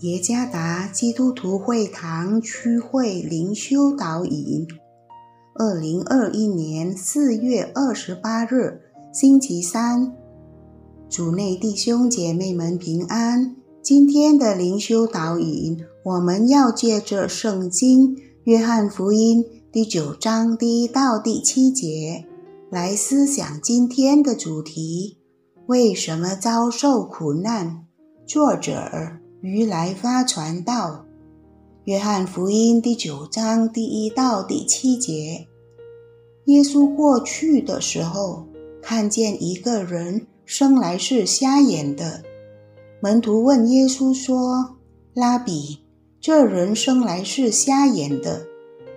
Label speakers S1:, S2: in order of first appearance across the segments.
S1: 耶加达基督徒会堂区会灵修导引，二零二一年四月二十八日，星期三，主内弟兄姐妹们平安。今天的灵修导引，我们要借着圣经约翰福音第九章第一到第七节来思想今天的主题：为什么遭受苦难？作者。如来发传道，约翰福音第九章第一到第七节。耶稣过去的时候，看见一个人生来是瞎眼的。门徒问耶稣说：“拉比，这人生来是瞎眼的，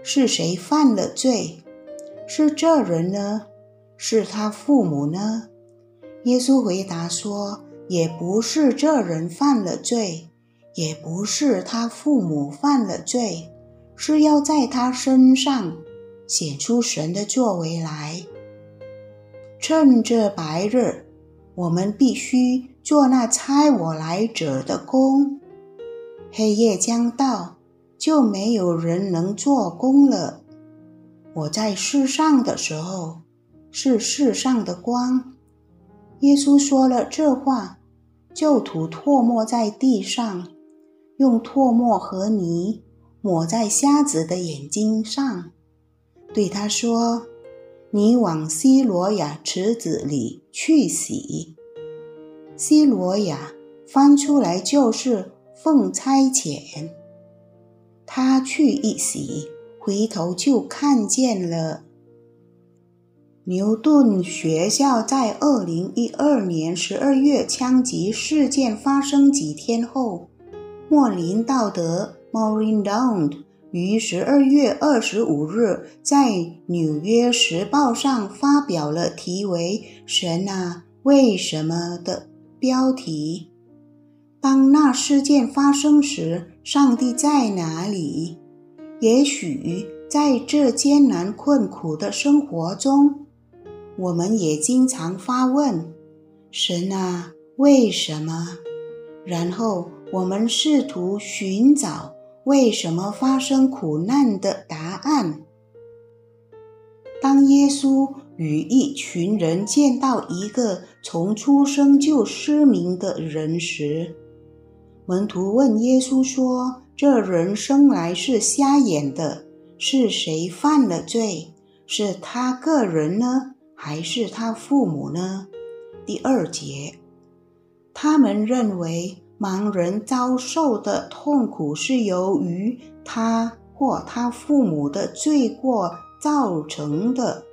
S1: 是谁犯了罪？是这人呢？是他父母呢？”耶稣回答说：“也不是这人犯了罪。”也不是他父母犯了罪，是要在他身上显出神的作为来。趁着白日，我们必须做那差我来者的工；黑夜将到，就没有人能做工了。我在世上的时候，是世上的光。耶稣说了这话，就吐唾沫在地上。用唾沫和泥抹在瞎子的眼睛上，对他说：“你往西罗亚池子里去洗。”西罗亚翻出来就是奉差遣。他去一洗，回头就看见了。牛顿学校在二零一二年十二月枪击事件发生几天后。莫林道德 （Maureen Dowd） 于十二月二十五日在《纽约时报》上发表了题为“神啊，为什么”的标题。当那事件发生时，上帝在哪里？也许在这艰难困苦的生活中，我们也经常发问：“神啊，为什么？”然后。我们试图寻找为什么发生苦难的答案。当耶稣与一群人见到一个从出生就失明的人时，门徒问耶稣说：“这人生来是瞎眼的，是谁犯了罪？是他个人呢，还是他父母呢？”第二节，他们认为。盲人遭受的痛苦是由于他或他父母的罪过造成的。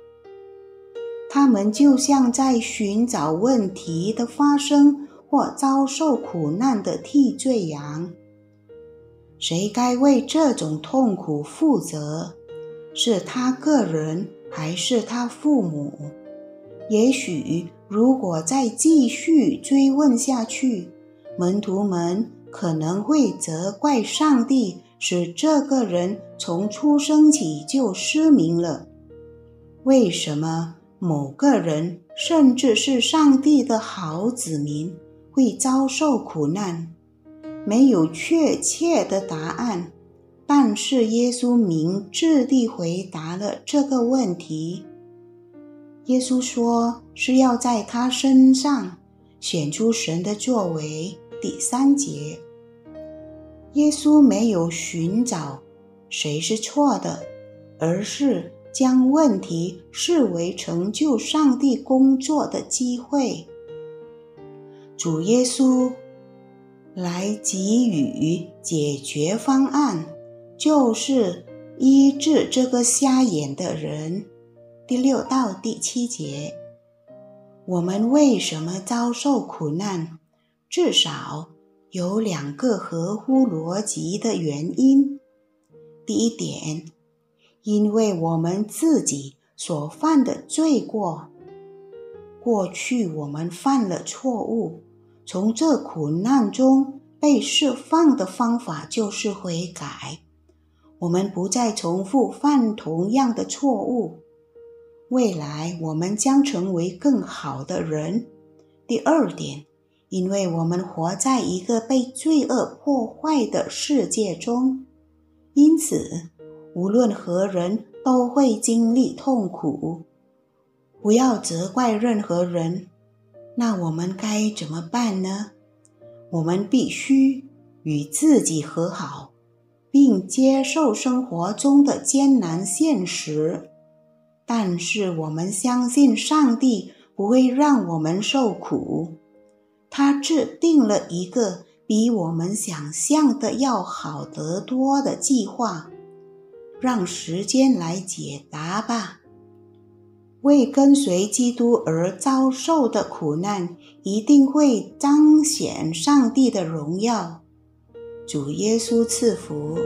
S1: 他们就像在寻找问题的发生或遭受苦难的替罪羊。谁该为这种痛苦负责？是他个人还是他父母？也许，如果再继续追问下去，门徒们可能会责怪上帝，使这个人从出生起就失明了。为什么某个人，甚至是上帝的好子民，会遭受苦难？没有确切的答案，但是耶稣明智地回答了这个问题。耶稣说：“是要在他身上显出神的作为。”第三节，耶稣没有寻找谁是错的，而是将问题视为成就上帝工作的机会。主耶稣来给予解决方案，就是医治这个瞎眼的人。第六到第七节，我们为什么遭受苦难？至少有两个合乎逻辑的原因。第一点，因为我们自己所犯的罪过，过去我们犯了错误，从这苦难中被释放的方法就是悔改。我们不再重复犯同样的错误，未来我们将成为更好的人。第二点。因为我们活在一个被罪恶破坏的世界中，因此无论何人都会经历痛苦。不要责怪任何人。那我们该怎么办呢？我们必须与自己和好，并接受生活中的艰难现实。但是我们相信上帝不会让我们受苦。他制定了一个比我们想象的要好得多的计划，让时间来解答吧。为跟随基督而遭受的苦难，一定会彰显上帝的荣耀。主耶稣赐福。